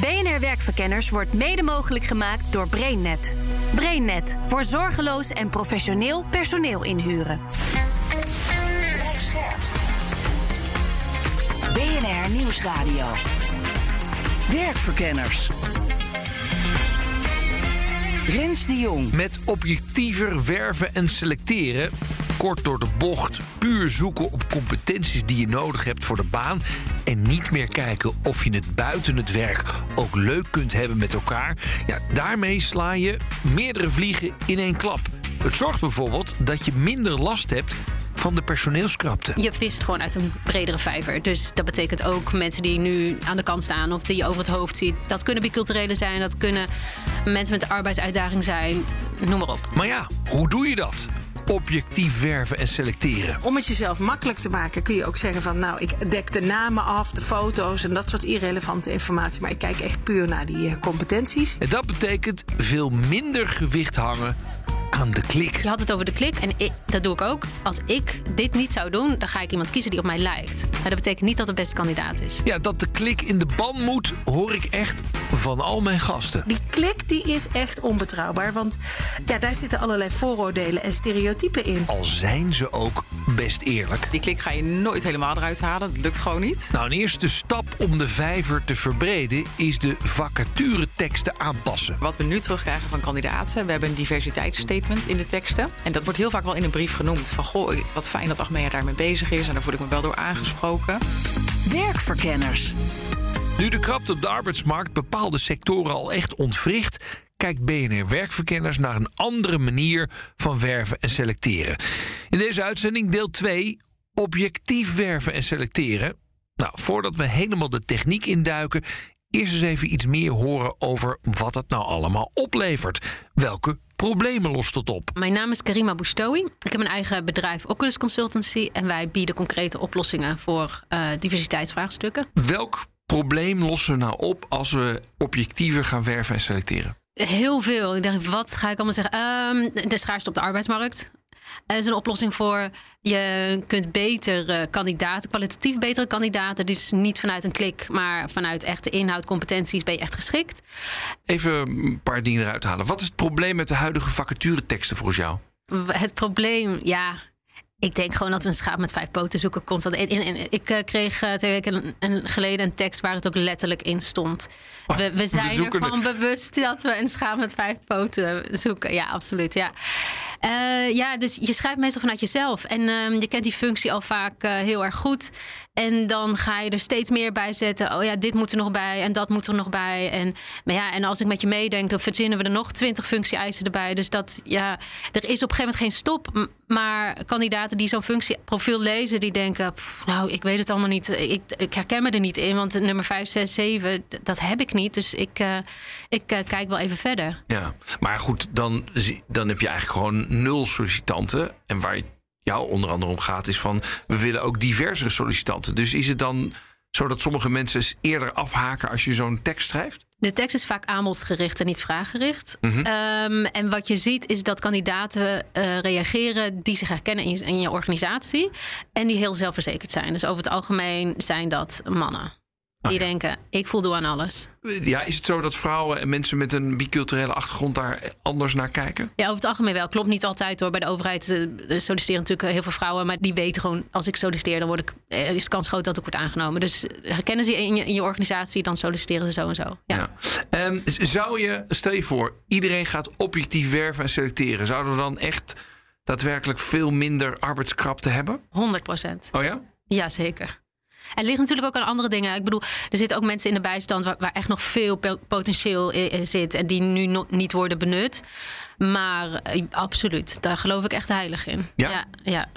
BNR Werkverkenners wordt mede mogelijk gemaakt door BrainNet. BrainNet voor zorgeloos en professioneel personeel inhuren. BNR Nieuwsradio. Werkverkenners. Rens de Jong. Met objectiever werven en selecteren. Kort door de bocht. Puur zoeken op competenties die je nodig hebt voor de baan. En niet meer kijken of je het buiten het werk ook leuk kunt hebben met elkaar. Ja, daarmee sla je meerdere vliegen in één klap. Het zorgt bijvoorbeeld dat je minder last hebt van de personeelskrapte. Je vist gewoon uit een bredere vijver. Dus dat betekent ook mensen die nu aan de kant staan of die je over het hoofd ziet. Dat kunnen biculturelen zijn, dat kunnen mensen met arbeidsuitdaging zijn, noem maar op. Maar ja, hoe doe je dat? Objectief werven en selecteren. Om het jezelf makkelijk te maken kun je ook zeggen van nou, ik dek de namen af, de foto's en dat soort irrelevante informatie. Maar ik kijk echt puur naar die eh, competenties. En dat betekent veel minder gewicht hangen aan de klik. Je had het over de klik en ik, dat doe ik ook. Als ik dit niet zou doen, dan ga ik iemand kiezen die op mij lijkt. Maar dat betekent niet dat de beste kandidaat is. Ja, dat de klik in de ban moet, hoor ik echt van al mijn gasten. Die klik die is echt onbetrouwbaar, want ja, daar zitten allerlei vooroordelen en stereotypen in. Al zijn ze ook best eerlijk. Die klik ga je nooit helemaal eruit halen, dat lukt gewoon niet. Nou, een eerste stap om de vijver te verbreden is de vacatureteksten aanpassen. Wat we nu terugkrijgen van kandidaten, we hebben een in de teksten. En dat wordt heel vaak wel in een brief genoemd. Van goh, wat fijn dat Achmea daarmee bezig is en daar voel ik me wel door aangesproken. Werkverkenners. Nu de krapte op de arbeidsmarkt bepaalde sectoren al echt ontwricht, kijkt BNR Werkverkenners naar een andere manier van werven en selecteren. In deze uitzending deel 2: objectief werven en selecteren. Nou, voordat we helemaal de techniek induiken, eerst eens even iets meer horen over wat het nou allemaal oplevert. Welke problemen lost het op? Mijn naam is Karima Boustoui. Ik heb een eigen bedrijf Oculus Consultancy en wij bieden concrete oplossingen voor uh, diversiteitsvraagstukken. Welk probleem lossen we nou op als we objectiever gaan werven en selecteren? Heel veel. Ik dacht, wat ga ik allemaal zeggen? Um, de schaarste op de arbeidsmarkt. Er is een oplossing voor. Je kunt betere kandidaten, kwalitatief betere kandidaten, dus niet vanuit een klik, maar vanuit echte inhoud, competenties, ben je echt geschikt. Even een paar dingen eruit halen. Wat is het probleem met de huidige vacatureteksten volgens jou? Het probleem, ja, ik denk gewoon dat we een schaap met vijf poten zoeken constant. En, en, ik uh, kreeg uh, twee weken een, geleden een tekst waar het ook letterlijk in stond. Oh, we, we, zijn we ervan bewust dat we een schaap met vijf poten zoeken. Ja, absoluut. Ja. Uh, ja, dus je schrijft meestal vanuit jezelf. En ehm, je kent die functie al vaak heel erg goed. En dan ga je er steeds meer bij zetten. Oh ja, dit moet er nog bij en dat moet er nog bij. En, maar ja, en als ik met je meedenk, dan verzinnen we er nog twintig functie-eisen erbij. Dus dat, ja, er is op een gegeven moment geen stop. Maar kandidaten die zo'n functieprofiel lezen, die denken: Nou, ik weet het allemaal niet. Ik, herken me er niet in, want nummer 5, 6, 7, dat heb ik niet. Dus ik, uh, ik uh, kijk wel even verder. Ja, maar goed, dan, dan heb je eigenlijk gewoon nul sollicitanten. En waar jou onder andere om gaat, is van we willen ook diversere sollicitanten. Dus is het dan zo dat sommige mensen eerder afhaken als je zo'n tekst schrijft? De tekst is vaak aanbodgericht en niet vraaggericht. Mm -hmm. um, en wat je ziet is dat kandidaten uh, reageren die zich herkennen in je, in je, organisatie en die heel zelfverzekerd zijn. Dus over het algemeen zijn dat mannen. Die denken, ik voldoe aan alles. Ja, is het zo dat vrouwen en mensen met een biculturele achtergrond daar anders naar kijken? Ja, over het algemeen wel. Klopt niet altijd hoor. Bij de overheid uh, solliciteren natuurlijk heel veel vrouwen. Maar die weten gewoon, als ik solliciteer, dan word ik, uh, is de kans groot dat ik word aangenomen. Dus herkennen ze in je, in je organisatie, dan solliciteren ze zo en zo. Ja. ja. Um, zou je, stel je voor, iedereen gaat objectief werven en selecteren. Zouden we dan echt daadwerkelijk veel minder arbeidskrapte hebben? 100 procent. Oh ja? Jazeker. En het ligt natuurlijk ook aan andere dingen. Ik bedoel, er zitten ook mensen in de bijstand waar, waar echt nog veel potentieel in zit en die nu nog niet worden benut. Maar uh, absoluut, daar geloof ik echt heilig in. Ja? ja, ja.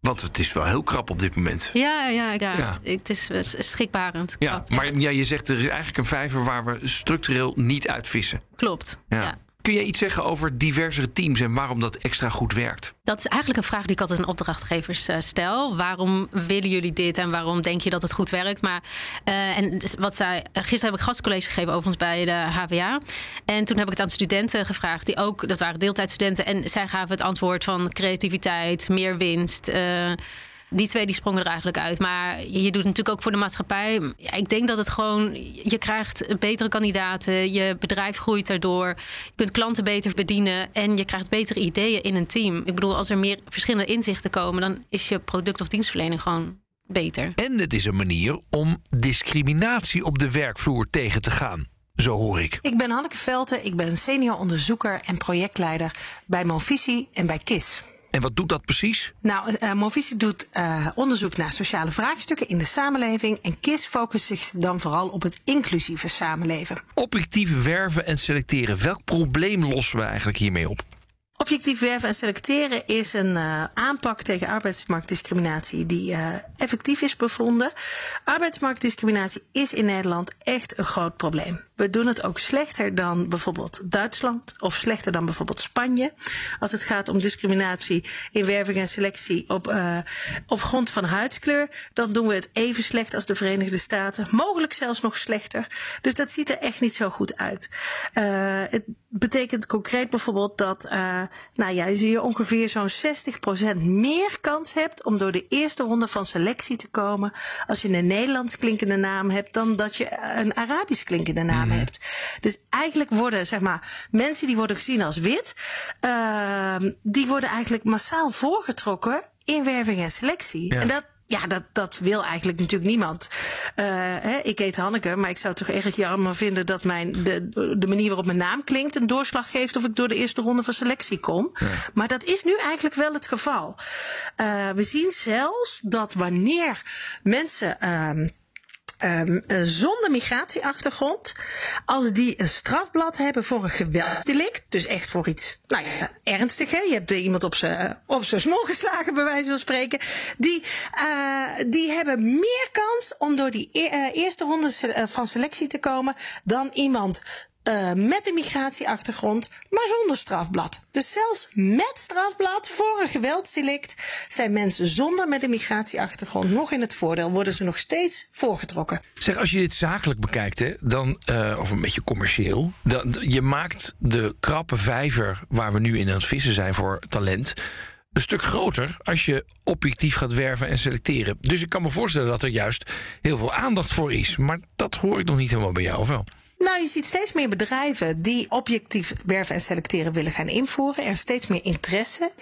Want het is wel heel krap op dit moment. Ja, ja, ja. ja. Het is schrikbarend. Ja, krap, maar ja. je zegt er is eigenlijk een vijver waar we structureel niet uitvissen. Klopt. Ja. ja. Kun je iets zeggen over diversere teams en waarom dat extra goed werkt? Dat is eigenlijk een vraag die ik altijd aan opdrachtgevers uh, stel. Waarom willen jullie dit en waarom denk je dat het goed werkt? Maar uh, en wat zij, gisteren heb ik gastcollege gegeven overigens bij de HVA. En toen heb ik het aan studenten gevraagd, die ook, dat waren deeltijdstudenten. En zij gaven het antwoord van creativiteit, meer winst. Die twee die sprongen er eigenlijk uit. Maar je doet het natuurlijk ook voor de maatschappij. Ja, ik denk dat het gewoon. Je krijgt betere kandidaten. Je bedrijf groeit daardoor. Je kunt klanten beter bedienen. En je krijgt betere ideeën in een team. Ik bedoel, als er meer verschillende inzichten komen, dan is je product of dienstverlening gewoon beter. En het is een manier om discriminatie op de werkvloer tegen te gaan. Zo hoor ik. Ik ben Hanneke Velten, ik ben senior onderzoeker en projectleider bij Movisie en bij KIS. En wat doet dat precies? Nou, uh, Movisie doet uh, onderzoek naar sociale vraagstukken in de samenleving. En KIS focust zich dan vooral op het inclusieve samenleven. Objectief werven en selecteren. Welk probleem lossen we eigenlijk hiermee op? Objectief werven en selecteren is een uh, aanpak tegen arbeidsmarktdiscriminatie die uh, effectief is bevonden. Arbeidsmarktdiscriminatie is in Nederland echt een groot probleem. We doen het ook slechter dan bijvoorbeeld Duitsland of slechter dan bijvoorbeeld Spanje. Als het gaat om discriminatie in werving en selectie op, uh, op grond van huidskleur, dan doen we het even slecht als de Verenigde Staten. Mogelijk zelfs nog slechter. Dus dat ziet er echt niet zo goed uit. het betekent concreet bijvoorbeeld dat nou ja, je ongeveer zo'n 60% meer kans hebt om door de eerste ronde van selectie te komen als je een Nederlands klinkende naam hebt dan dat je een Arabisch klinkende naam mm-hmm. hebt. Dus eigenlijk worden, zeg maar, mensen die worden gezien als wit, uh, die worden eigenlijk massaal voorgetrokken in werving en selectie. Ja. En dat, ja, dat, dat wil eigenlijk natuurlijk niemand. Uh, hè, ik heet Hanneke, maar ik zou het toch erg jammer vinden dat mijn, de, de manier waarop mijn naam klinkt een doorslag geeft of ik door de eerste ronde van selectie kom. Ja. Maar dat is nu eigenlijk wel het geval. Uh, we zien zelfs dat wanneer mensen. Um, zonder migratieachtergrond, als die een strafblad hebben voor een geweldsdelict, dus echt voor iets, nou ja, ernstig, hè? je hebt iemand op zijn smol geslagen, bij wijze van spreken, die, uh, die hebben meer kans om door die e eerste ronde van selectie te komen dan iemand uh, met een migratieachtergrond, maar zonder strafblad. Dus zelfs met strafblad voor een geweldsdelict zijn mensen zonder met een migratieachtergrond nog in het voordeel, worden ze nog steeds voorgetrokken. Zeg, als je dit zakelijk bekijkt, hè, dan, uh, of een beetje commercieel, dan, je maakt de krappe vijver waar we nu in aan het vissen zijn voor talent een stuk groter als je objectief gaat werven en selecteren. Dus ik kan me voorstellen dat er juist heel veel aandacht voor is. Maar dat hoor ik nog niet helemaal bij jou, of wel? Nou, je ziet steeds meer bedrijven die objectief werven en selecteren willen gaan invoeren. Er is steeds meer interesse.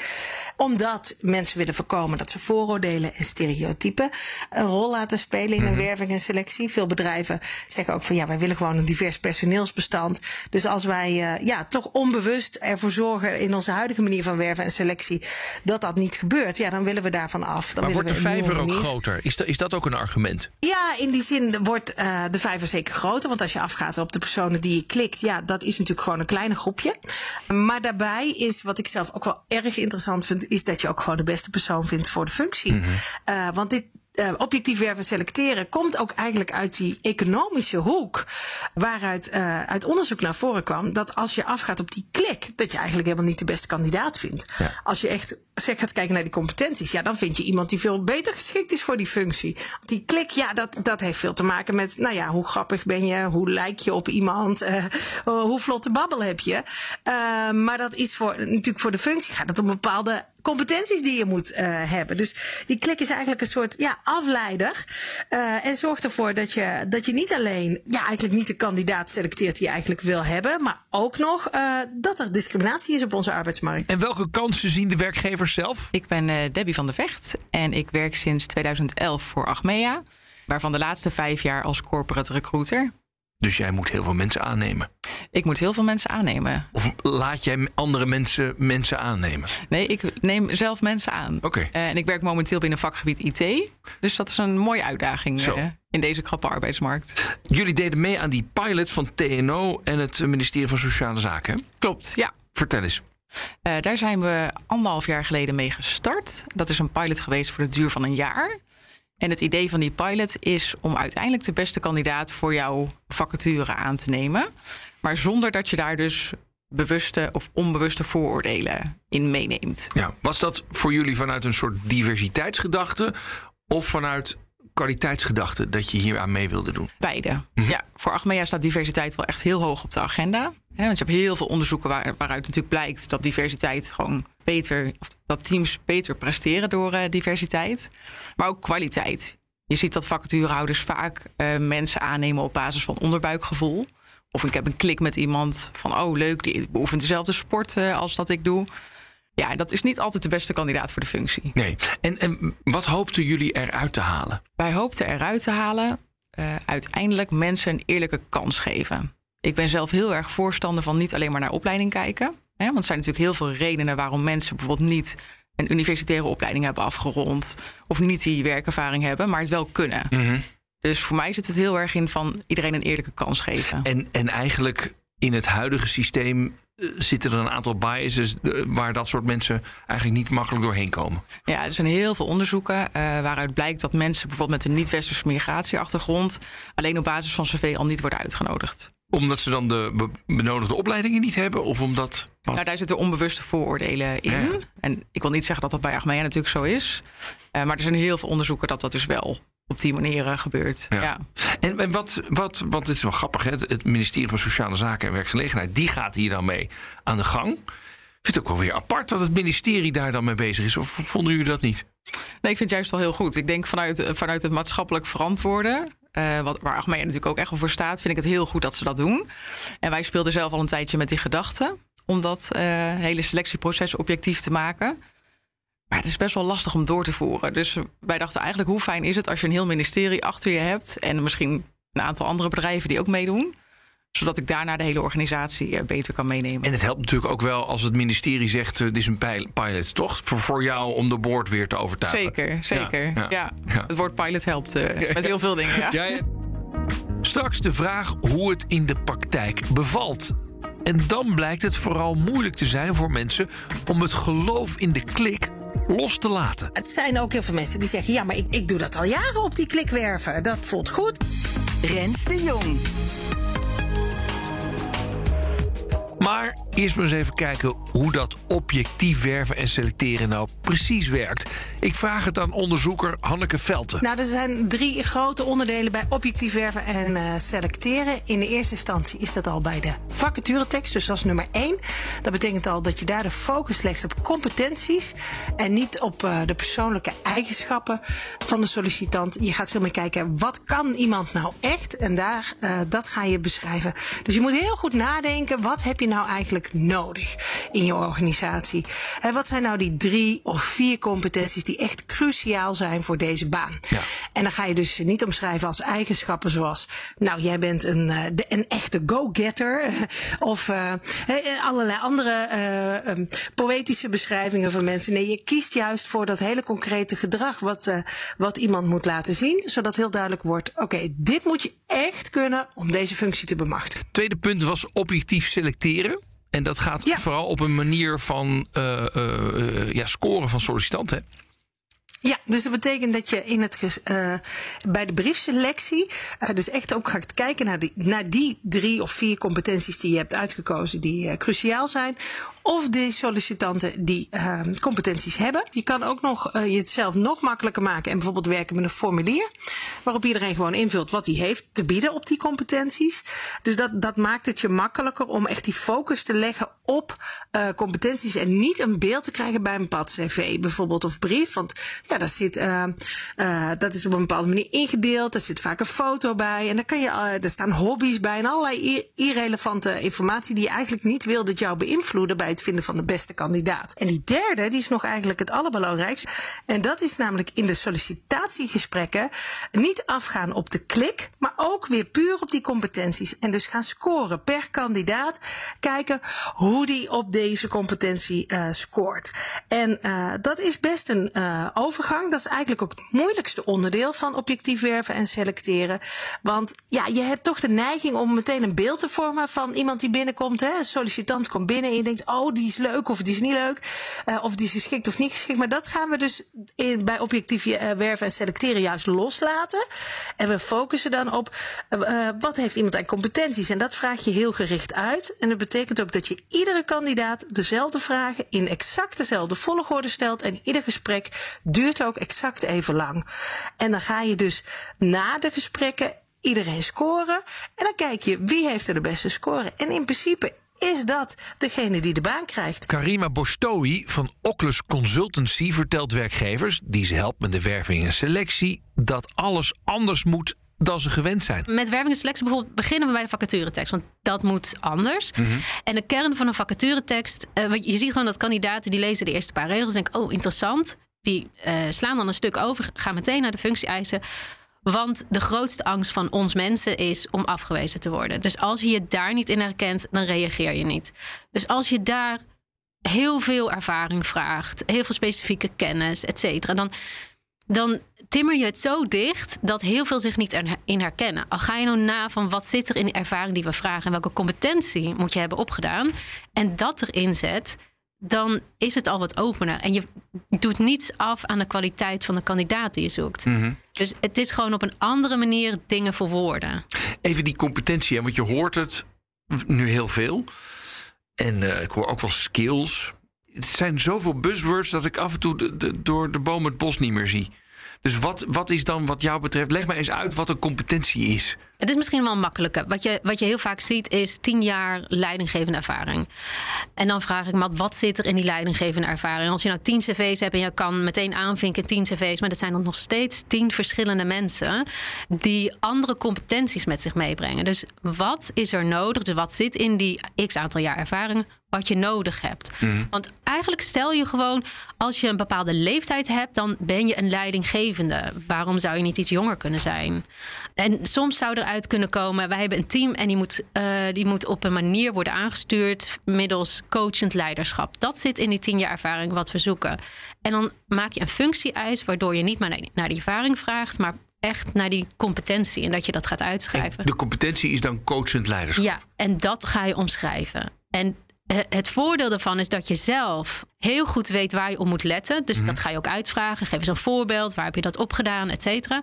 Omdat mensen willen voorkomen dat ze vooroordelen en stereotypen een rol laten spelen in een mhm. werving en selectie. Veel bedrijven zeggen ook van ja, wij willen gewoon een divers personeelsbestand. Dus als wij uh, ja, toch onbewust ervoor zorgen in onze huidige manier van werven en selectie dat dat niet gebeurt, ja, dan willen we daarvan af. Dan maar wordt de vijver ook groter? Is dat, is dat ook een argument? Ja, in die zin wordt uh, de vijver zeker groter. Want als je afgaat op de personen die je klikt, ja, dat is natuurlijk gewoon een kleine groepje. Maar daarbij is, wat ik zelf ook wel erg interessant vind, is dat je ook gewoon de beste persoon vindt voor de functie. Mm -hmm. uh, want dit, uh, objectief werven selecteren komt ook eigenlijk uit die economische hoek. Waaruit uh, uit onderzoek naar voren kwam dat als je afgaat op die klik, dat je eigenlijk helemaal niet de beste kandidaat vindt. Ja. Als je echt zeg, gaat kijken naar die competenties, ja, dan vind je iemand die veel beter geschikt is voor die functie. Die klik, ja, dat, dat heeft veel te maken met, nou ja, hoe grappig ben je, hoe lijk je op iemand, uh, hoe vlotte babbel heb je. Maar dat is voor, natuurlijk voor de functie gaat het om bepaalde competenties die je moet uh, hebben. Dus die klik is eigenlijk een soort ja, afleider. Uh, en zorgt ervoor dat je, dat je niet alleen ja, eigenlijk niet de kandidaat selecteert die je eigenlijk wil hebben, maar ook nog uh, dat er discriminatie is op onze arbeidsmarkt. En welke kansen zien de werkgevers zelf? Ik ben Debbie van der Vecht en ik werk sinds 2011 voor Achmea, waarvan de laatste vijf jaar als corporate recruiter. Dus jij moet heel veel mensen aannemen. Ik moet heel veel mensen aannemen. Of laat jij andere mensen mensen aannemen? Nee, ik neem zelf mensen aan. Oké. Okay. Uh, en ik werk momenteel binnen vakgebied IT. Dus dat is een mooie uitdaging uh, in deze krappe arbeidsmarkt. Jullie deden mee aan die pilot van TNO en het ministerie van Sociale Zaken. Klopt, ja. Vertel eens. Uh, daar zijn we anderhalf jaar geleden mee gestart. Dat is een pilot geweest voor de duur van een jaar. En het idee van die pilot is om uiteindelijk de beste kandidaat voor jouw vacature aan te nemen. Maar zonder dat je daar dus bewuste of onbewuste vooroordelen in meeneemt. Ja, was dat voor jullie vanuit een soort diversiteitsgedachte of vanuit kwaliteitsgedachte dat je hier aan mee wilde doen? Beide. Mhm. Ja, voor Achmea staat diversiteit wel echt heel hoog op de agenda. want je hebt heel veel onderzoeken waar, waaruit natuurlijk blijkt dat diversiteit gewoon beter, dat teams beter presteren door diversiteit. Maar ook kwaliteit. Je ziet dat vacaturehouders vaak mensen aannemen op basis van onderbuikgevoel. Of ik heb een klik met iemand van, oh leuk, die beoefent dezelfde sport als dat ik doe. Ja, dat is niet altijd de beste kandidaat voor de functie. Nee. En, en wat hoopten jullie eruit te halen? Wij hoopten eruit te halen uh, uiteindelijk mensen een eerlijke kans geven. Ik ben zelf heel erg voorstander van niet alleen maar naar opleiding kijken. Hè, want er zijn natuurlijk heel veel redenen waarom mensen bijvoorbeeld niet een universitaire opleiding hebben afgerond. Of niet die werkervaring hebben, maar het wel kunnen. Mhm. Dus voor mij zit het heel erg in van iedereen een eerlijke kans geven. En, en eigenlijk in het huidige systeem eh, zitten er een aantal biases eh, waar dat soort mensen eigenlijk niet makkelijk doorheen komen. Ja, er zijn heel veel onderzoeken uh, waaruit blijkt dat mensen bijvoorbeeld met een niet-westerse migratieachtergrond alleen op basis van cv al niet worden uitgenodigd. Omdat ze dan de benodigde opleidingen niet hebben? Of omdat. Nou, daar zitten onbewuste vooroordelen in. En ik wil niet zeggen dat dat bij Achmea natuurlijk zo is. Uh, maar er zijn heel veel onderzoeken dat dat dus wel op die manier uh, gebeurt. Ja. En, en, wat, wat, want het is wel grappig, hè? het ministerie van Sociale Zaken en Werkgelegenheid, die gaat hier dan mee aan de gang. Ik vind het ook wel weer apart dat het ministerie daar dan mee bezig is. Of vonden jullie dat niet? Nee, ik vind het juist wel heel goed. Ik denk vanuit, vanuit het maatschappelijk verantwoorden. Uh, wat, waar Achmea natuurlijk ook echt voor staat, vind ik het heel goed dat ze dat doen. En wij speelden zelf al een tijdje met die gedachten om dat uh, hele selectieproces objectief te maken. Maar het is best wel lastig om door te voeren. Dus wij dachten eigenlijk, hoe fijn is het als je een heel ministerie achter je hebt en misschien een aantal andere bedrijven die ook meedoen zodat ik daarna de hele organisatie eh, beter kan meenemen. En het helpt natuurlijk ook wel als het ministerie zegt: uh, dit is een pilot, toch? Voor, voor jou om de board weer te overtuigen. Zeker, zeker. Ja, ja. het woord pilot helpt uh, met heel veel dingen. Ja. Straks de vraag hoe het in de praktijk bevalt. En dan blijkt het vooral moeilijk te zijn voor mensen om het geloof in de klik los te laten. Het zijn ook heel veel mensen die zeggen: ja, maar ik, ik doe dat al jaren op die klikwerven. Dat voelt goed. Rens de Jong. Maar eerst maar eens even kijken hoe dat objectief werven en selecteren nou precies werkt. Ik vraag het aan onderzoeker Hanneke Velten. Nou, er zijn drie grote onderdelen bij objectief werven en uh, selecteren. In de eerste instantie is dat al bij de vacaturetekst, dus is nummer één. Dat betekent al dat je daar de focus legt op competenties en niet op uh, de persoonlijke eigenschappen van de sollicitant. Je gaat veel meer kijken, wat kan iemand nou echt? En daar, uh, dat ga je beschrijven. Dus je moet heel goed nadenken, wat heb je nou eigenlijk nodig in je organisatie? En wat zijn nou die drie of vier competenties die echt cruciaal zijn voor deze baan? Ja. En dan ga je dus niet omschrijven als eigenschappen zoals, nou, jij bent een, de, een echte go-getter. of uh, allerlei andere uh, um, poëtische beschrijvingen van mensen. Nee, je kiest juist voor dat hele concrete gedrag wat, wat iemand moet laten zien. Zodat heel duidelijk wordt, oké, okay, dit moet je echt kunnen om deze functie te bemachtigen. Tweede punt was objectief selecteren en dat gaat vooral op een manier van uh, uh, ja, scoren van sollicitanten. Ja, dus dat betekent dat je in het, uh, bij de briefselectie uh, dus echt ook gaat kijken naar die, naar die drie of vier competenties die je hebt uitgekozen die uh, cruciaal zijn of de sollicitanten die uh, competenties hebben. Je kan ook nog uh, jezelf nog makkelijker maken en bijvoorbeeld werken met een formulier waarop iedereen gewoon invult wat hij heeft te bieden op die competenties. Dus dat, dat maakt het je makkelijker om echt die focus te leggen op uh, competenties en niet een beeld te krijgen bij een pad cv bijvoorbeeld of brief. Want ja, daar zit, uh, uh, dat is op een bepaalde manier ingedeeld. Er zit vaak een foto bij en dan kan je, er staan hobby's bij en allerlei irrelevante informatie die je eigenlijk niet wil dat jou beïnvloeden bij het vinden van de beste kandidaat. En die derde, die is nog eigenlijk het allerbelangrijkste. En dat is namelijk in de sollicitatiegesprekken niet afgaan op de klik, maar ook weer puur op die competenties. En dus gaan scoren per kandidaat. Kijken hoe die op deze competentie uh, scoort. En uh, dat is best een uh, overgang. Dat is eigenlijk ook het moeilijkste onderdeel van objectief werven en selecteren. Want ja, je hebt toch de neiging om meteen een beeld te vormen van iemand die binnenkomt. Hè? Een sollicitant komt binnen en je denkt, oh, die is leuk of die is niet leuk. Uh, of die is geschikt of niet geschikt. Maar dat gaan we dus in, bij objectief uh, werven en selecteren juist loslaten. En we focussen dan op uh, wat heeft iemand aan competenties. En dat vraag je heel gericht uit. En dat betekent ook dat je iedere kandidaat dezelfde vragen in exact dezelfde volgorde stelt. En ieder gesprek duurt ook exact even lang. En dan ga je dus na de gesprekken iedereen scoren. En dan kijk je wie heeft er de beste score. En in principe is dat degene die de baan krijgt. Karima Bostoui van Oculus Consultancy vertelt werkgevers die ze helpt met de werving en selectie dat alles anders moet dan ze gewend zijn. Met werving en selectie bijvoorbeeld beginnen we bij de vacaturetekst, want dat moet anders. Mhm. En de kern van een vacaturetekst, uh, je ziet gewoon dat kandidaten die lezen de eerste paar regels en denken, oh interessant, die uh, slaan dan een stuk over, gaan meteen naar de functie-eisen. Want de grootste angst van ons mensen is om afgewezen te worden. Dus als je je daar niet in herkent, dan reageer je niet. Dus als je daar heel veel ervaring vraagt, heel veel specifieke kennis, et cetera, dan, dan timmer je het zo dicht dat heel veel zich niet in herkennen. Al ga je nou na van wat zit er in de ervaring die we vragen en welke competentie moet je hebben opgedaan en dat erin zet, dan is het al wat opener. En je doet niets af aan de kwaliteit van de kandidaat die je zoekt. Mhm. Dus het is gewoon op een andere manier dingen verwoorden. Even die competentie, want je hoort het nu heel veel. En uh, ik hoor ook wel skills. Het zijn zoveel buzzwords dat ik af en toe de, door de boom het bos niet meer zie. Dus wat, wat is dan wat jou betreft, leg mij eens uit wat een competentie is. Het is misschien wel makkelijker. Wat je, wat je heel vaak ziet is tien jaar leidinggevende ervaring. En dan vraag ik me, wat zit er in die leidinggevende ervaring? Als je nou tien cv's hebt en je kan meteen aanvinken tien cv's... maar dat zijn dan nog steeds tien verschillende mensen... die andere competenties met zich meebrengen. Dus wat is er nodig? Dus wat zit in die x aantal jaar ervaring wat je nodig hebt. Mhm. Want eigenlijk stel je gewoon, als je een bepaalde leeftijd hebt, dan ben je een leidinggevende. Waarom zou je niet iets jonger kunnen zijn? En soms zou eruit kunnen komen, wij hebben een team en die moet, uh, die moet op een manier worden aangestuurd middels coachend leiderschap. Dat zit in die tien jaar ervaring wat we zoeken. En dan maak je een functie-eis waardoor je niet maar naar die ervaring vraagt, maar echt naar die competentie en dat je dat gaat uitschrijven. de competentie is dan coachend leiderschap. Ja, en dat ga je omschrijven. En het voordeel daarvan is dat je zelf heel goed weet waar je op moet letten. Dus mhm. dat ga je ook uitvragen. Geef eens een voorbeeld. Waar heb je dat opgedaan, et cetera.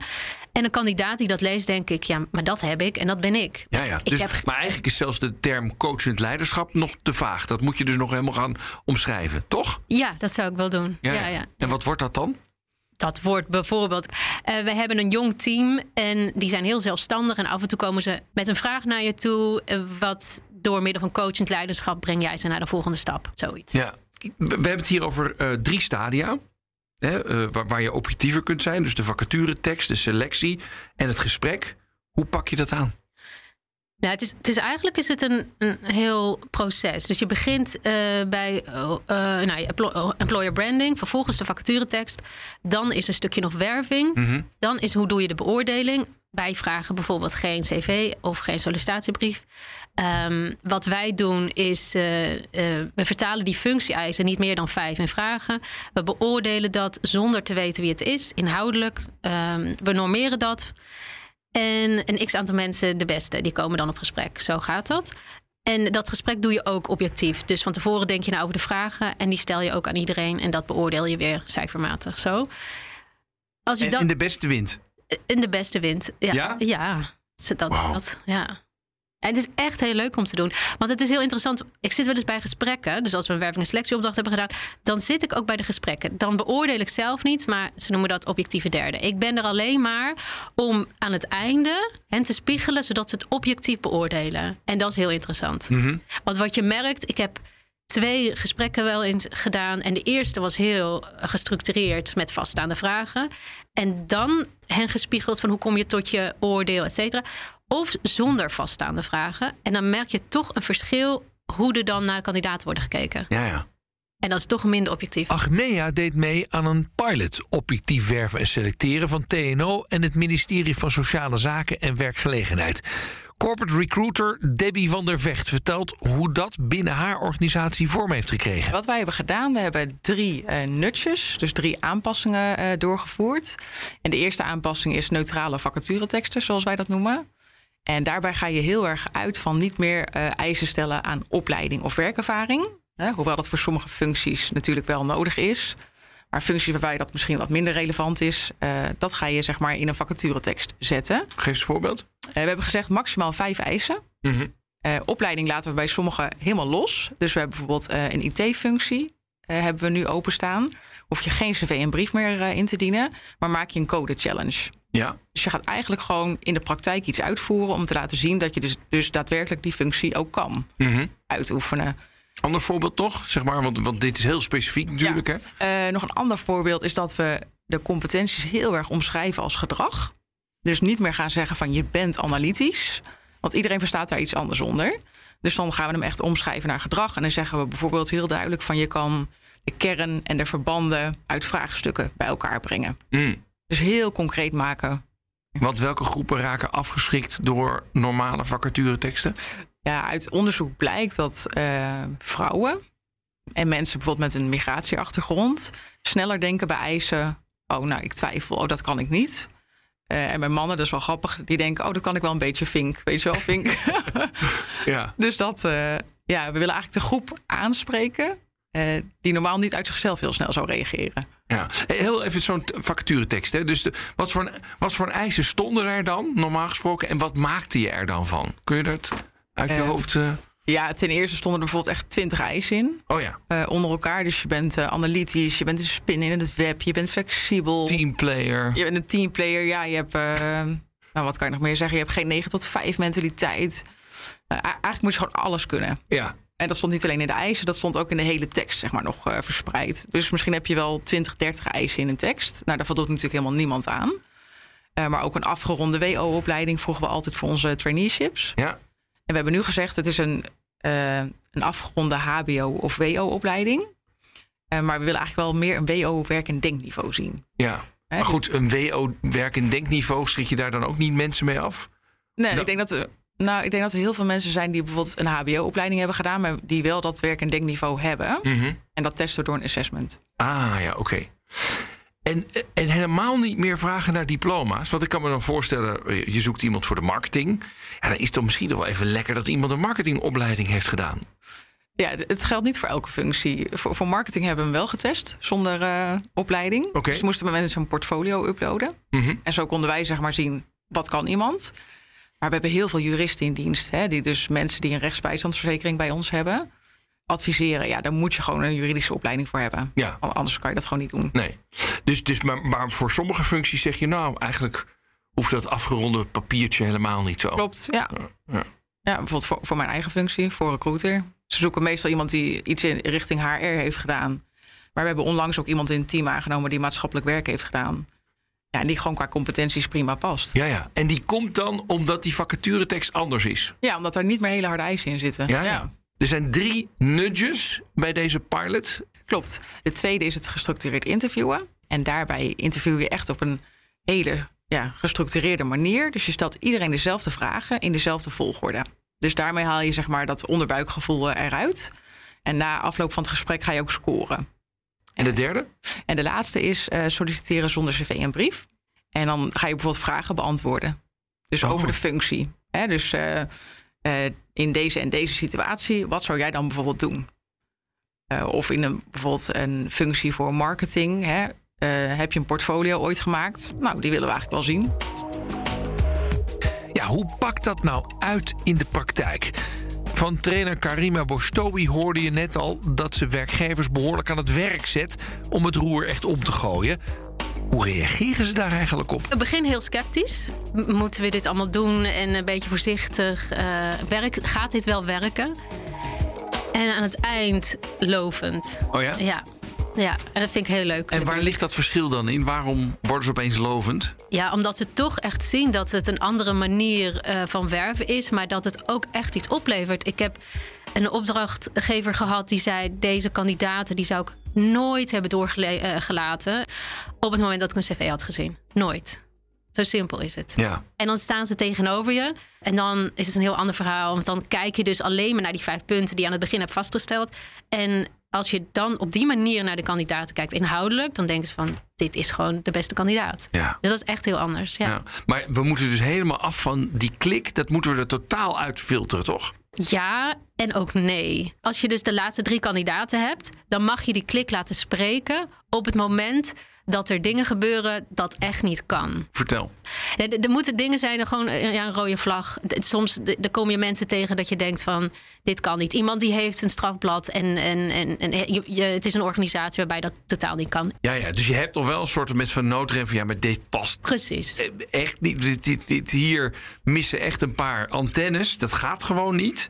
En een kandidaat die dat leest, denk ik, ja, maar dat heb ik en dat ben ik. Ja, ja. Dus, Maar eigenlijk is zelfs de term coachend leiderschap nog te vaag. Dat moet je dus nog helemaal gaan omschrijven, toch? Ja, dat zou ik wel doen. Ja, ja. ja. En wat wordt dat dan? dat wordt bijvoorbeeld. Uh, we hebben een jong team en die zijn heel zelfstandig. En af en toe komen ze met een vraag naar je toe. Uh, wat door middel van coachend leiderschap breng jij ze naar de volgende stap. Zoiets. Ja, we hebben het hier over uh, drie stadia. Hè, uh, waar, waar, je objectiever kunt zijn. Dus de vacaturetekst, de selectie en het gesprek. Hoe pak je dat aan? Nou, het is, het is eigenlijk is het een, een heel proces. Dus je begint uh, bij nou, employer branding, vervolgens de vacaturetekst. Dan is een stukje nog werving. Mhm. Dan is hoe doe je de beoordeling. Wij vragen bijvoorbeeld geen cv of geen sollicitatiebrief. Um, wat wij doen is, uh, uh, we vertalen die functie-eisen niet meer dan vijf in vragen. We beoordelen dat zonder te weten wie het is, inhoudelijk. Um, we normeren dat. En een x aantal mensen, de beste, die komen dan op gesprek. Zo gaat dat. En dat gesprek doe je ook objectief. Dus van tevoren denk je nou over de vragen en die stel je ook aan iedereen. En dat beoordeel je weer cijfermatig. Zo. Als je en in de beste wind? In de beste wind, ja. Ja? ja. Dat, dat, ja. En het is echt heel leuk om te doen. Want het is heel interessant. Ik zit wel eens bij gesprekken. Dus als we een werving- en selectieopdracht hebben gedaan, dan zit ik ook bij de gesprekken. Dan beoordeel ik zelf niet, maar ze noemen dat objectieve derde. Ik ben er alleen maar om aan het einde hen te spiegelen, zodat ze het objectief beoordelen. En dat is heel interessant. Mhm. Want wat je merkt, ik heb twee gesprekken wel eens gedaan. En de eerste was heel gestructureerd met vaststaande vragen. En dan hen gespiegeld van hoe kom je tot je oordeel, et cetera. Of zonder vaststaande vragen. En dan merk je toch een verschil hoe er dan naar de kandidaten worden gekeken. Ja, ja. En dat is toch minder objectief. Agnea deed mee aan een pilot objectief werven en selecteren van TNO en het ministerie van Sociale Zaken en Werkgelegenheid. Corporate recruiter Debbie van der Vecht vertelt hoe dat binnen haar organisatie vorm heeft gekregen. Wat wij hebben gedaan, we hebben drie uh, nutjes, dus drie aanpassingen uh, doorgevoerd. En de eerste aanpassing is neutrale vacatureteksten, zoals wij dat noemen. En daarbij ga je heel erg uit van niet meer uh, eisen stellen aan opleiding of werkervaring. Hè, hoewel dat voor sommige functies natuurlijk wel nodig is. Maar functies waarbij dat misschien wat minder relevant is, uh, dat ga je zeg maar in een vacaturetekst zetten. Geef eens een voorbeeld. Uh, we hebben gezegd maximaal vijf eisen. Mm -hmm. opleiding laten we bij sommigen helemaal los. Dus we hebben bijvoorbeeld een IT-functie. hebben we nu openstaan. Hoef je geen cv en brief meer in te dienen, maar maak je een code challenge. Ja. Dus je gaat eigenlijk gewoon in de praktijk iets uitvoeren om te laten zien dat je dus, dus daadwerkelijk die functie ook kan Mhm. uitoefenen. Ander voorbeeld nog, zeg maar, want, want dit is heel specifiek natuurlijk. Ja. Hè? Eh, nog een ander voorbeeld is dat we de competenties heel erg omschrijven als gedrag. Dus niet meer gaan zeggen van je bent analytisch. Want iedereen verstaat daar iets anders onder. Dus dan gaan we hem echt omschrijven naar gedrag. En dan zeggen we bijvoorbeeld heel duidelijk van je kan de kern en de verbanden uit vraagstukken bij elkaar brengen. Mm. Dus heel concreet maken. Want welke groepen raken afgeschrikt door normale vacatureteksten? Ja, uit onderzoek blijkt dat eh, vrouwen en mensen bijvoorbeeld met een migratieachtergrond sneller denken bij eisen. Oh, nou, ik twijfel. Oh, dat kan ik niet. Eh, en bij mannen, dat is wel grappig, die denken: Oh, dat kan ik wel een beetje vink. Weet je wel, vink. Ja. dus dat, eh, ja, we willen eigenlijk de groep aanspreken. Eh, die normaal niet uit zichzelf heel snel zou reageren. ja. Heel even zo'n vacaturetekst. Hè? Dus de, wat, voor wat voor eisen stonden er dan, normaal gesproken? En wat maakte je er dan van? Kun je dat uit je Eh, hoofd... eh, Ja, ten eerste stonden er bijvoorbeeld echt twintig eisen in. oh ja, eh, onder elkaar. Dus je bent analytisch, je bent een spin in het web, je bent flexibel. teamplayer. Je bent een teamplayer, ja, je hebt, nou wat kan je nog meer zeggen? Je hebt geen 9 tot 5 mentaliteit. A- eigenlijk moet je gewoon alles kunnen. Ja, En dat stond niet alleen in de eisen, dat stond ook in de hele tekst, zeg maar, nog eh, verspreid. Dus misschien heb je wel 20, 30 eisen in een tekst. Nou, daar voldoet natuurlijk helemaal niemand aan. Eh, maar ook een afgeronde WO-opleiding vroegen we altijd voor onze traineeships. ja. En we hebben nu gezegd, het is een, eh, een afgeronde HBO- of WO-opleiding. Maar we willen eigenlijk wel meer een WO-werk- en denkniveau zien. ja. Maar goed, een WO-werk- en denkniveau schrik je daar dan ook niet mensen mee af? Nee, Nou. ik denk dat nou, ik denk dat er heel veel mensen zijn die bijvoorbeeld een HBO-opleiding hebben gedaan, maar die wel dat werk- en denkniveau hebben. Mhm. En dat testen door een assessment. Ah, ja, oké. En, en helemaal niet meer vragen naar diploma's. Want ik kan me dan voorstellen, eh, je zoekt iemand voor de marketing. Ja, dan is het dan misschien toch wel even lekker dat iemand een marketingopleiding heeft gedaan. Ja, het, geldt niet voor elke functie. Voor, voor marketing hebben we hem wel getest zonder eh, opleiding. Dus moesten we mensen een portfolio uploaden. Mhm. En zo konden wij zeg maar zien wat kan iemand. Maar we hebben heel veel juristen in dienst. Hè, die dus mensen die een rechtsbijstandsverzekering bij ons hebben, adviseren. Ja, daar moet je gewoon een juridische opleiding voor hebben. Ja. Anders kan je dat gewoon niet doen. Nee. Dus, dus maar, maar voor sommige functies zeg je nou, eigenlijk hoeft dat afgeronde papiertje helemaal niet zo. Klopt, ja. Ja. Ja, bijvoorbeeld voor, voor mijn eigen functie, voor recruiter. Ze zoeken meestal iemand die iets in richting HR heeft gedaan. Maar we hebben onlangs ook iemand in het team aangenomen die maatschappelijk werk heeft gedaan. Ja, en die gewoon qua competenties prima past. Ja, ja. En die komt dan omdat die vacaturetekst anders is. Ja, omdat er niet meer hele harde eisen in zitten. Ja, ja. Er zijn drie nudges bij deze pilot. Klopt. De tweede is het gestructureerd interviewen. En daarbij interview je echt op een hele ja, gestructureerde manier. Dus je stelt iedereen dezelfde vragen in dezelfde volgorde. Dus daarmee haal je zeg maar dat onderbuikgevoel eh, eruit. En na afloop van het gesprek ga je ook scoren. En de derde? En de laatste is eh, solliciteren zonder cv en brief. En dan ga je bijvoorbeeld vragen beantwoorden. Dus Oh. over de functie. Hè? Dus eh, eh, in deze en deze situatie, wat zou jij dan bijvoorbeeld doen? Of in een, bijvoorbeeld een functie voor marketing. Hè? Heb je een portfolio ooit gemaakt? Nou, die willen we eigenlijk wel zien. Ja, hoe pakt dat nou uit in de praktijk? Van trainer Karima Bostowi hoorde je net al dat ze werkgevers behoorlijk aan het werk zet om het roer echt om te gooien. Hoe reageren ze daar eigenlijk op? We beginnen heel sceptisch. Moeten we dit allemaal doen en een beetje voorzichtig? werk, gaat dit wel werken? En aan het eind lovend. Oh ja? Ja, ja en dat vind ik heel leuk. En waar ligt dat verschil dan in? Waarom worden ze opeens lovend? Ja, omdat ze toch echt zien dat het een andere manier eh, van werven is, maar dat het ook echt iets oplevert. Ik heb een opdrachtgever gehad die zei: deze kandidaten die zou ik nooit hebben doorgelaten op het moment dat ik een cv had gezien. Nooit. Zo simpel is het. Ja. En dan staan ze tegenover je. En dan is het een heel ander verhaal. Want dan kijk je dus alleen maar naar die vijf punten die je aan het begin hebt vastgesteld. En als je dan op die manier naar de kandidaten kijkt, inhoudelijk, dan denken ze van: dit is gewoon de beste kandidaat. Ja. Dus dat is echt heel anders. Ja. ja. Maar we moeten dus helemaal af van die klik. Dat moeten we er totaal uit filteren, toch? Ja en ook nee. Als je dus de laatste drie kandidaten hebt, dan mag je die klik laten spreken op het moment dat er dingen gebeuren dat echt niet kan. Vertel. Er, moeten dingen zijn, gewoon eh, ja, een rode vlag. Soms er kom je mensen tegen dat je denkt van dit kan niet. Iemand die heeft een strafblad en, en, en, en je, het is een organisatie waarbij dat totaal niet kan. Ja, ja dus je hebt toch wel een soort van noodrem van ja, maar dit past. Precies. Eh, echt niet. Dit, dit, dit, hier missen echt een paar antennes. Dat gaat gewoon niet.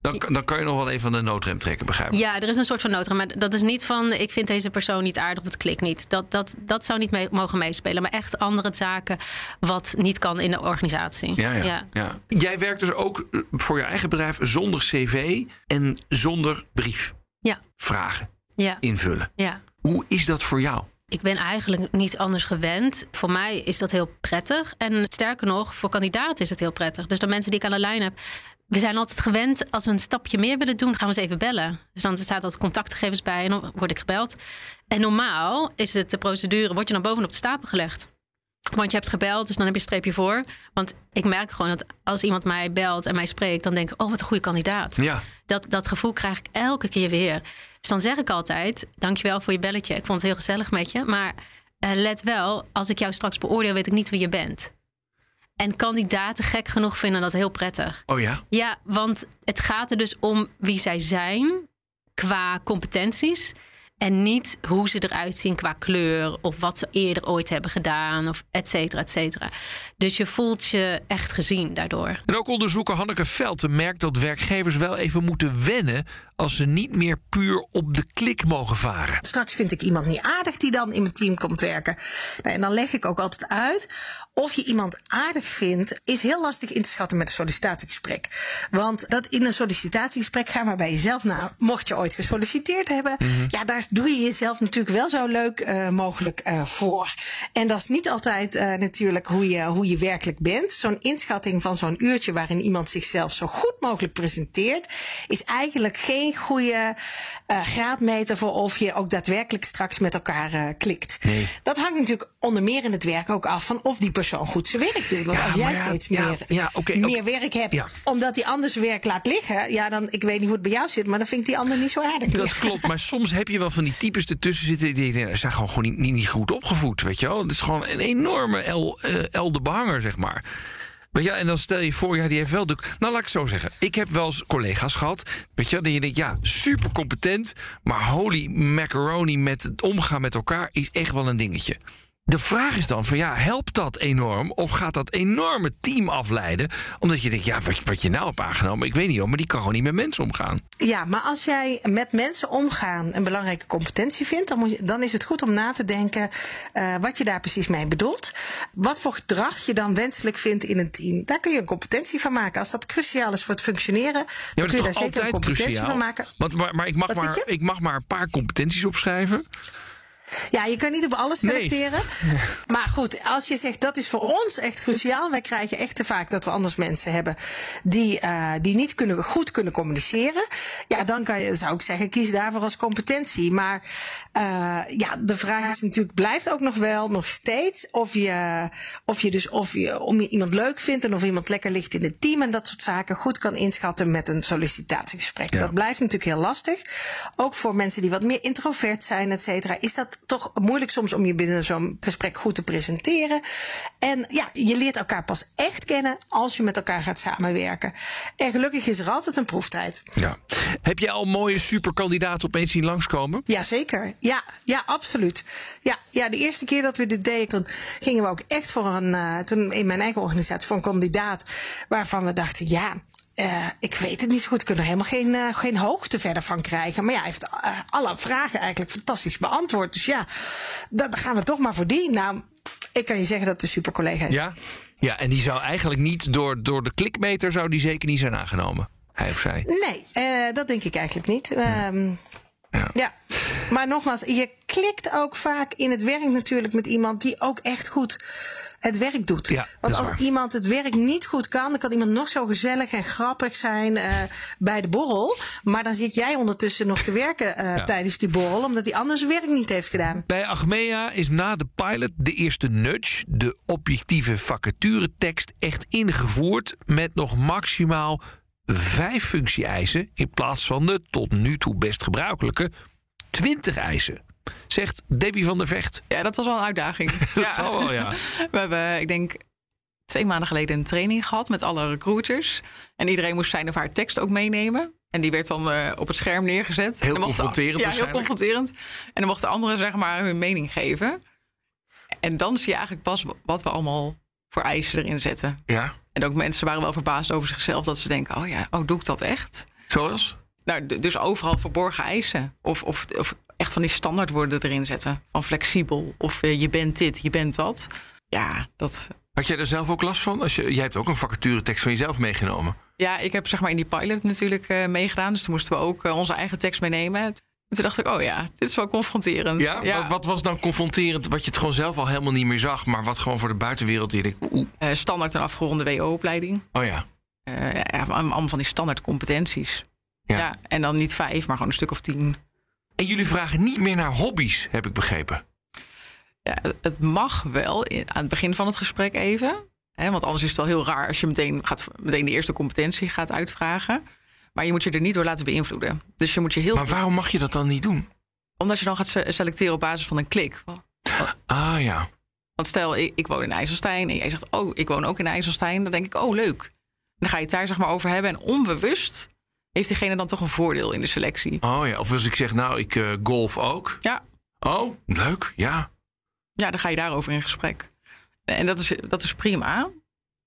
Dan, dan kan je nog wel even van de noodrem trekken, begrijp ik. Ja, er is een soort van noodrem. Maar dat is niet van ik vind deze persoon niet aardig of het klikt niet. Dat, dat, dat zou niet mee, mogen meespelen. Maar echt andere zaken wat niet kan in de organisatie. Ja, ja, ja. Jij werkt dus ook voor je eigen bedrijf zonder cv en zonder brief. Ja. Vragen ja. invullen. Ja. Hoe is dat voor jou? Ik ben eigenlijk niet anders gewend. Voor mij is dat heel prettig. En sterker nog, voor kandidaten is het heel prettig. Dus de mensen die ik aan de lijn heb, we zijn altijd gewend, als we een stapje meer willen doen, gaan we eens even bellen. Dus dan staat dat contactgegevens bij en dan word ik gebeld. En normaal is het de procedure, word je dan bovenop de stapel gelegd. Want je hebt gebeld, dus dan heb je een streepje voor. Want ik merk gewoon dat als iemand mij belt en mij spreekt, dan denk ik, oh, wat een goede kandidaat. Ja. Dat, dat gevoel krijg ik elke keer weer. Dus dan zeg ik altijd, dankjewel voor je belletje. Ik vond het heel gezellig met je. Maar uh, let wel, als ik jou straks beoordeel, weet ik niet wie je bent. En kandidaten gek genoeg vinden dat heel prettig. Oh ja? Ja, want het gaat er dus om wie zij zijn qua competenties. En niet hoe ze eruit zien qua kleur of wat ze eerder ooit hebben gedaan of et cetera, et cetera. Dus je voelt je echt gezien daardoor. En ook onderzoeker Hanneke Velten merkt dat werkgevers wel even moeten wennen als ze niet meer puur op de klik mogen varen. Straks vind ik iemand niet aardig die dan in mijn team komt werken. Nou, en dan leg ik ook altijd uit of je iemand aardig vindt, is heel lastig in te schatten met een sollicitatiegesprek. Want dat in een sollicitatiegesprek ga maar bij jezelf na. Mocht je ooit gesolliciteerd hebben, mhm. ja, daar doe je jezelf natuurlijk wel zo leuk uh, mogelijk uh, voor. En dat is niet altijd uh, natuurlijk hoe je, hoe je werkelijk bent. Zo'n inschatting van zo'n uurtje waarin iemand zichzelf zo goed mogelijk presenteert, is eigenlijk geen goede uh, graadmeter voor of je ook daadwerkelijk straks met elkaar uh, klikt. Nee. Dat hangt natuurlijk onder meer in het werk ook af van of die persoon goed zijn werk doet. Want als jij steeds meer, ja, okay, meer werk hebt, omdat die anders werk laat liggen, ja, dan ik weet niet hoe het bij jou zit, maar dan vind ik die ander niet zo aardig. Dat klopt, maar soms heb je wel van die types ertussen zitten die denken, zijn gewoon niet, niet, niet goed opgevoed, weet je wel. Het is gewoon een enorme El, uh, El de Behanger, zeg maar. Weet je, en dan stel je voor, ja, die heeft wel de. Nou, laat ik zo zeggen. Ik heb wel eens collega's gehad. Weet je, dat je denkt, ja, super competent. Maar holy macaroni met het omgaan met elkaar is echt wel een dingetje. De vraag is dan van ja, helpt dat enorm? Of gaat dat enorme team afleiden? Omdat je denkt, ja, wat, wat je nou hebt aangenomen, ik weet niet hoor, maar die kan gewoon niet met mensen omgaan. Ja, maar als jij met mensen omgaan een belangrijke competentie vindt, dan, moet je, dan is het goed om na te denken uh, wat je daar precies mee bedoelt. Wat voor gedrag je dan wenselijk vindt in een team. Daar kun je een competentie van maken. Als dat cruciaal is voor het functioneren, dan kun je daar zeker een competentie cruciaal. van maken. Want, maar, maar, ik, mag maar ik mag maar een paar competenties opschrijven. Ja, je kan niet op alles selecteren. Maar goed, als je zegt dat is voor ons echt cruciaal. Wij krijgen echt te vaak dat we anders mensen hebben die, uh, die niet kunnen, goed kunnen communiceren. Ja, dan kan je, zou ik zeggen, kies daarvoor als competentie. Maar uh, ja, de vraag is natuurlijk, blijft ook nog wel, nog steeds, of je, of je dus of je, om je iemand leuk vindt en of iemand lekker ligt in het team en dat soort zaken goed kan inschatten met een sollicitatiegesprek. Dat blijft natuurlijk heel lastig. Ook voor mensen die wat meer introvert zijn, et cetera, is dat toch moeilijk soms om je binnen zo'n gesprek goed te presenteren. En ja, je leert elkaar pas echt kennen als je met elkaar gaat samenwerken. En gelukkig is er altijd een proeftijd. Ja. Heb je al mooie superkandidaten opeens zien langskomen? Jazeker. Ja, ja, absoluut. Ja, ja, de eerste keer dat we dit deden, toen gingen we ook echt voor een, uh, toen in mijn eigen organisatie, voor een kandidaat waarvan we dachten, ja, uh, ik weet het niet zo goed. Ik kan er helemaal geen, uh, geen hoogte verder van krijgen. Maar ja, hij heeft uh, alle vragen eigenlijk fantastisch beantwoord. Dus ja, dan gaan we toch maar voor die. Nou, ik kan je zeggen dat het een super collega is. Ja, ja en die zou eigenlijk niet door, door de klikmeter zou die zeker niet zijn aangenomen. Hij of zij. Nee, dat denk ik eigenlijk niet. Ja. Ja. ja. maar nogmaals, je klikt ook vaak in het werk natuurlijk met iemand die ook echt goed het werk doet. Ja, Want als iemand het werk niet goed kan, dan kan iemand nog zo gezellig en grappig zijn uh, bij de borrel. Maar dan zit jij ondertussen nog te werken uh, ja. tijdens die borrel, omdat hij anders werk niet heeft gedaan. Bij Achmea is na de pilot de eerste nudge, de objectieve vacaturetekst, echt ingevoerd met nog maximaal vijf functie-eisen in plaats van de tot nu toe best gebruikelijke 20 eisen. zegt Debbie van der Vecht. Ja, dat was wel een uitdaging. dat ja. zal wel, ja. We hebben, ik denk, twee maanden geleden een training gehad met alle recruiters. En iedereen moest zijn of haar tekst ook meenemen. En die werd dan uh, op het scherm neergezet. Heel en confronterend Ja, heel confronterend. En dan mochten anderen zeg maar hun mening geven. En dan zie je eigenlijk pas wat we allemaal voor eisen erin zetten. Ja. En ook mensen waren wel verbaasd over zichzelf. Dat ze denken, oh ja, oh, doe ik dat echt? Zoals? Nou, dus overal verborgen eisen. Of, of, of echt van die standaardwoorden erin zetten. Van flexibel. Of uh, je bent dit, je bent dat. Ja, dat... Had jij er zelf ook last van? Als je, jij hebt ook een vacaturetekst van jezelf meegenomen. Ja, ik heb zeg maar in die pilot natuurlijk uh, meegedaan. Dus toen moesten we ook uh, onze eigen tekst meenemen. En toen dacht ik, oh ja, dit is wel confronterend. Ja, ja. Wat was dan confronterend? Wat je het gewoon zelf al helemaal niet meer zag, maar wat gewoon voor de buitenwereld weer uh, standaard en afgeronde WO-opleiding. Oh ja. ja. Allemaal van die standaard competenties. Ja. ja. En dan niet vijf, maar gewoon een stuk of tien. En jullie vragen niet meer naar hobby's, heb ik begrepen. Ja, het mag wel aan het begin van het gesprek even. Hè, want anders is het wel heel raar als je meteen, gaat, meteen de eerste competentie gaat uitvragen. Maar je moet je er niet door laten beïnvloeden. Dus je moet je heel. Maar waarom mag je dat dan niet doen? Omdat je dan gaat selecteren op basis van een klik. Ah ja. Want stel, ik, ik woon in IJsselstein en jij zegt, oh, ik woon ook in IJsselstein. Dan denk ik, oh, leuk. Dan ga je het daar zeg maar over hebben. En onbewust heeft diegene dan toch een voordeel in de selectie. Oh ja, of als ik zeg, nou, ik uh, golf ook. Ja. Oh, leuk, ja. Ja, dan ga je daarover in gesprek. En dat is, dat is prima.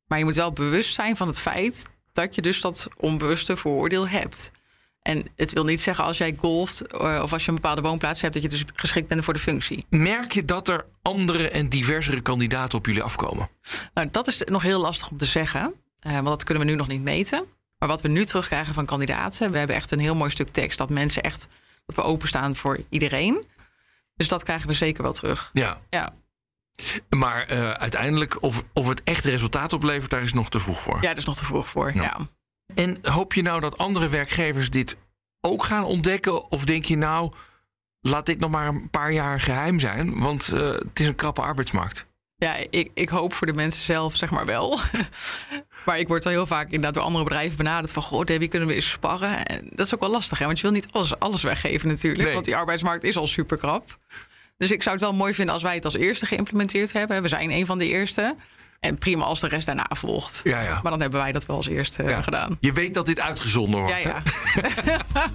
Maar je moet wel bewust zijn van het feit dat je dus dat onbewuste vooroordeel hebt. En het wil niet zeggen als jij golft eh, of als je een bepaalde woonplaats hebt, dat je dus geschikt bent voor de functie. Merk je dat er andere en diversere kandidaten op jullie afkomen? Nou, dat is nog heel lastig om te zeggen, uh, want dat kunnen we nu nog niet meten. Maar wat we nu terugkrijgen van kandidaten, we hebben echt een heel mooi stuk tekst dat mensen echt dat we openstaan voor iedereen. Dus dat krijgen we zeker wel terug. Ja. ja. Maar uh, uiteindelijk, of, of het echt resultaat oplevert, daar is nog te vroeg voor. Ja, daar is nog te vroeg voor. Ja. ja. En hoop je nou dat andere werkgevers dit ook gaan ontdekken? Of denk je nou, laat dit nog maar een paar jaar geheim zijn? Want uh, het is een krappe arbeidsmarkt. Ja, ik, ik hoop voor de mensen zelf, zeg maar wel. maar ik word wel heel vaak inderdaad door andere bedrijven benaderd van... goh, Debbie, kunnen we eens sparren? En dat is ook wel lastig, hè? want je wil niet alles, alles weggeven natuurlijk. Nee. Want die arbeidsmarkt is al super krap. Dus ik zou het wel mooi vinden als wij het als eerste geïmplementeerd hebben. We zijn een van de eerste. En prima als de rest daarna volgt. Ja, ja. Maar dan hebben wij dat wel als eerste ja. gedaan. Je weet dat dit uitgezonden wordt. Ja, ja.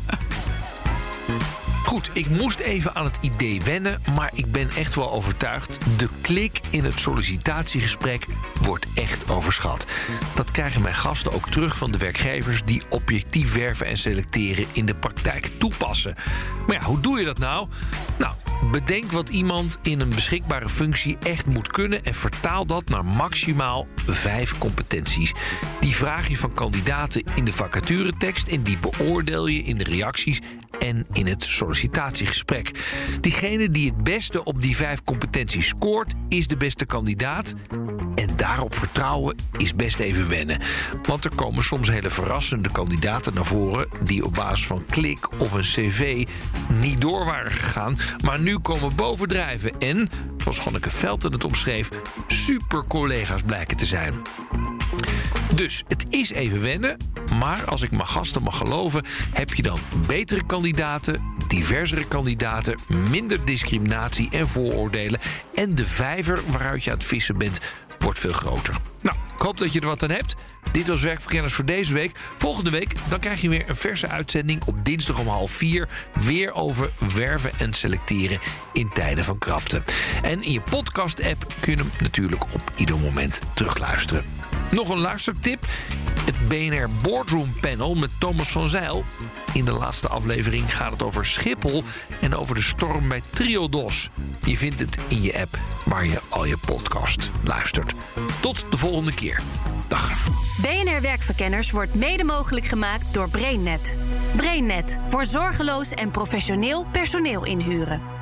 Goed, ik moest even aan het idee wennen, maar ik ben echt wel overtuigd. De klik in het sollicitatiegesprek wordt echt overschat. Dat krijgen mijn gasten ook terug van de werkgevers die objectief werven en selecteren in de praktijk toepassen. Maar ja, hoe doe je dat nou? Nou, bedenk wat iemand in een beschikbare functie echt moet kunnen en vertaal dat naar maximaal vijf competenties. Die vraag je van kandidaten in de vacaturetekst en die beoordeel je in de reacties en in het sollicitatiegesprek. Diegene die het beste op die vijf competenties scoort, is de beste kandidaat. En daarop vertrouwen is best even wennen. Want er komen soms hele verrassende kandidaten naar voren die op basis van klik of een cv niet door waren gegaan, maar nu komen bovendrijven en, zoals Hanneke Velten het omschreef, super collega's blijken te zijn. Dus het is even wennen, maar als ik mijn gasten mag geloven, heb je dan betere kandidaten, diversere kandidaten, minder discriminatie en vooroordelen. En de vijver waaruit je aan het vissen bent, wordt veel groter. Nou, ik hoop dat je er wat aan hebt. Dit was Werkverkenners voor deze week. Volgende week dan krijg je weer een verse uitzending op dinsdag om half vier. Weer over werven en selecteren in tijden van krapte. En in je podcast-app kun je hem natuurlijk op ieder moment terugluisteren. Nog een luistertip. Het BNR Boardroom Panel met Thomas van Zeil. In de laatste aflevering gaat het over Schiphol en over de storm bij Triodos. Je vindt het in je app waar je al je podcast luistert. Tot de volgende keer. Dag. BNR Werkverkenners wordt mede mogelijk gemaakt door BrainNet. BrainNet voor zorgeloos en professioneel personeel inhuren.